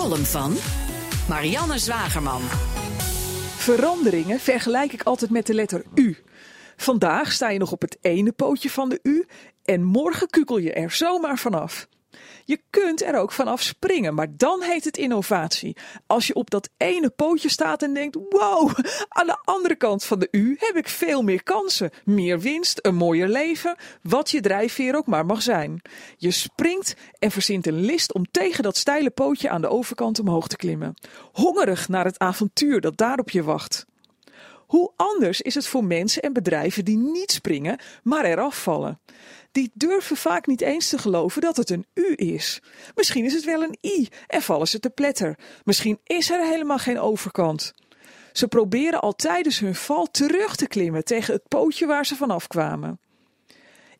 column van Marianne Zwagerman. Veranderingen vergelijk ik altijd met de letter U. Vandaag sta je nog op het ene pootje van de U en morgen kukel je er zomaar vanaf. Je kunt er ook vanaf springen, maar dan heet het innovatie. Als je op dat ene pootje staat en denkt: wow, aan de andere kant van de U heb ik veel meer kansen. Meer winst, een mooier leven, wat je drijfveer ook maar mag zijn. Je springt en verzint een list om tegen dat steile pootje aan de overkant omhoog te klimmen. Hongerig naar het avontuur dat daar op je wacht. Hoe anders is het voor mensen en bedrijven die niet springen, maar eraf vallen? Die durven vaak niet eens te geloven dat het een U is. Misschien is het wel een I en vallen ze te pletter. Misschien is er helemaal geen overkant. Ze proberen al tijdens hun val terug te klimmen tegen het pootje waar ze vanaf kwamen.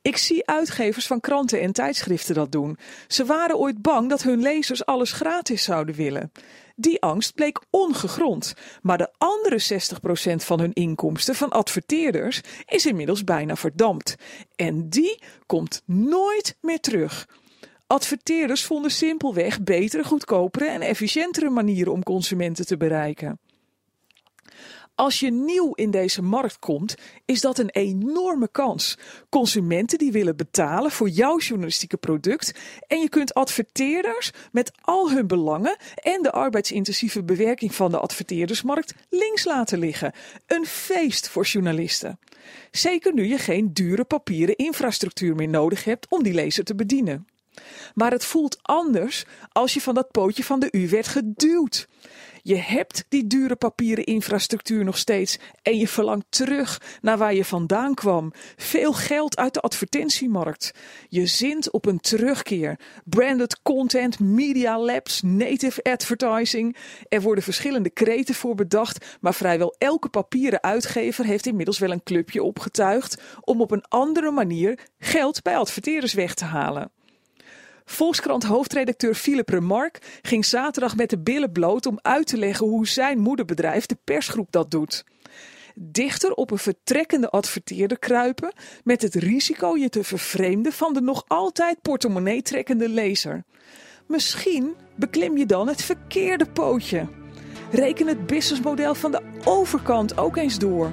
Ik zie uitgevers van kranten en tijdschriften dat doen. Ze waren ooit bang dat hun lezers alles gratis zouden willen. Die angst bleek ongegrond, maar de andere 60% van hun inkomsten van adverteerders is inmiddels bijna verdampt. En die komt nooit meer terug. Adverteerders vonden simpelweg betere, goedkopere en efficiëntere manieren om consumenten te bereiken. Als je nieuw in deze markt komt, is dat een enorme kans. Consumenten die willen betalen voor jouw journalistieke product en je kunt adverteerders met al hun belangen en de arbeidsintensieve bewerking van de adverteerdersmarkt links laten liggen. Een feest voor journalisten. Zeker nu je geen dure papieren infrastructuur meer nodig hebt om die lezer te bedienen. Maar het voelt anders als je van dat pootje van de U werd geduwd. Je hebt die dure papieren infrastructuur nog steeds en je verlangt terug naar waar je vandaan kwam. Veel geld uit de advertentiemarkt. Je zint op een terugkeer. Branded content, media labs, native advertising. Er worden verschillende kreten voor bedacht, maar vrijwel elke papieren uitgever heeft inmiddels wel een clubje opgetuigd om op een andere manier geld bij adverteerders weg te halen. Volkskrant hoofdredacteur Philip Remark ging zaterdag met de billen bloot om uit te leggen hoe zijn moederbedrijf, de persgroep, dat doet. Dichter op een vertrekkende adverteerder kruipen met het risico je te vervreemden van de nog altijd portemonnee trekkende lezer. Misschien beklim je dan het verkeerde pootje. Reken het businessmodel van de overkant ook eens door.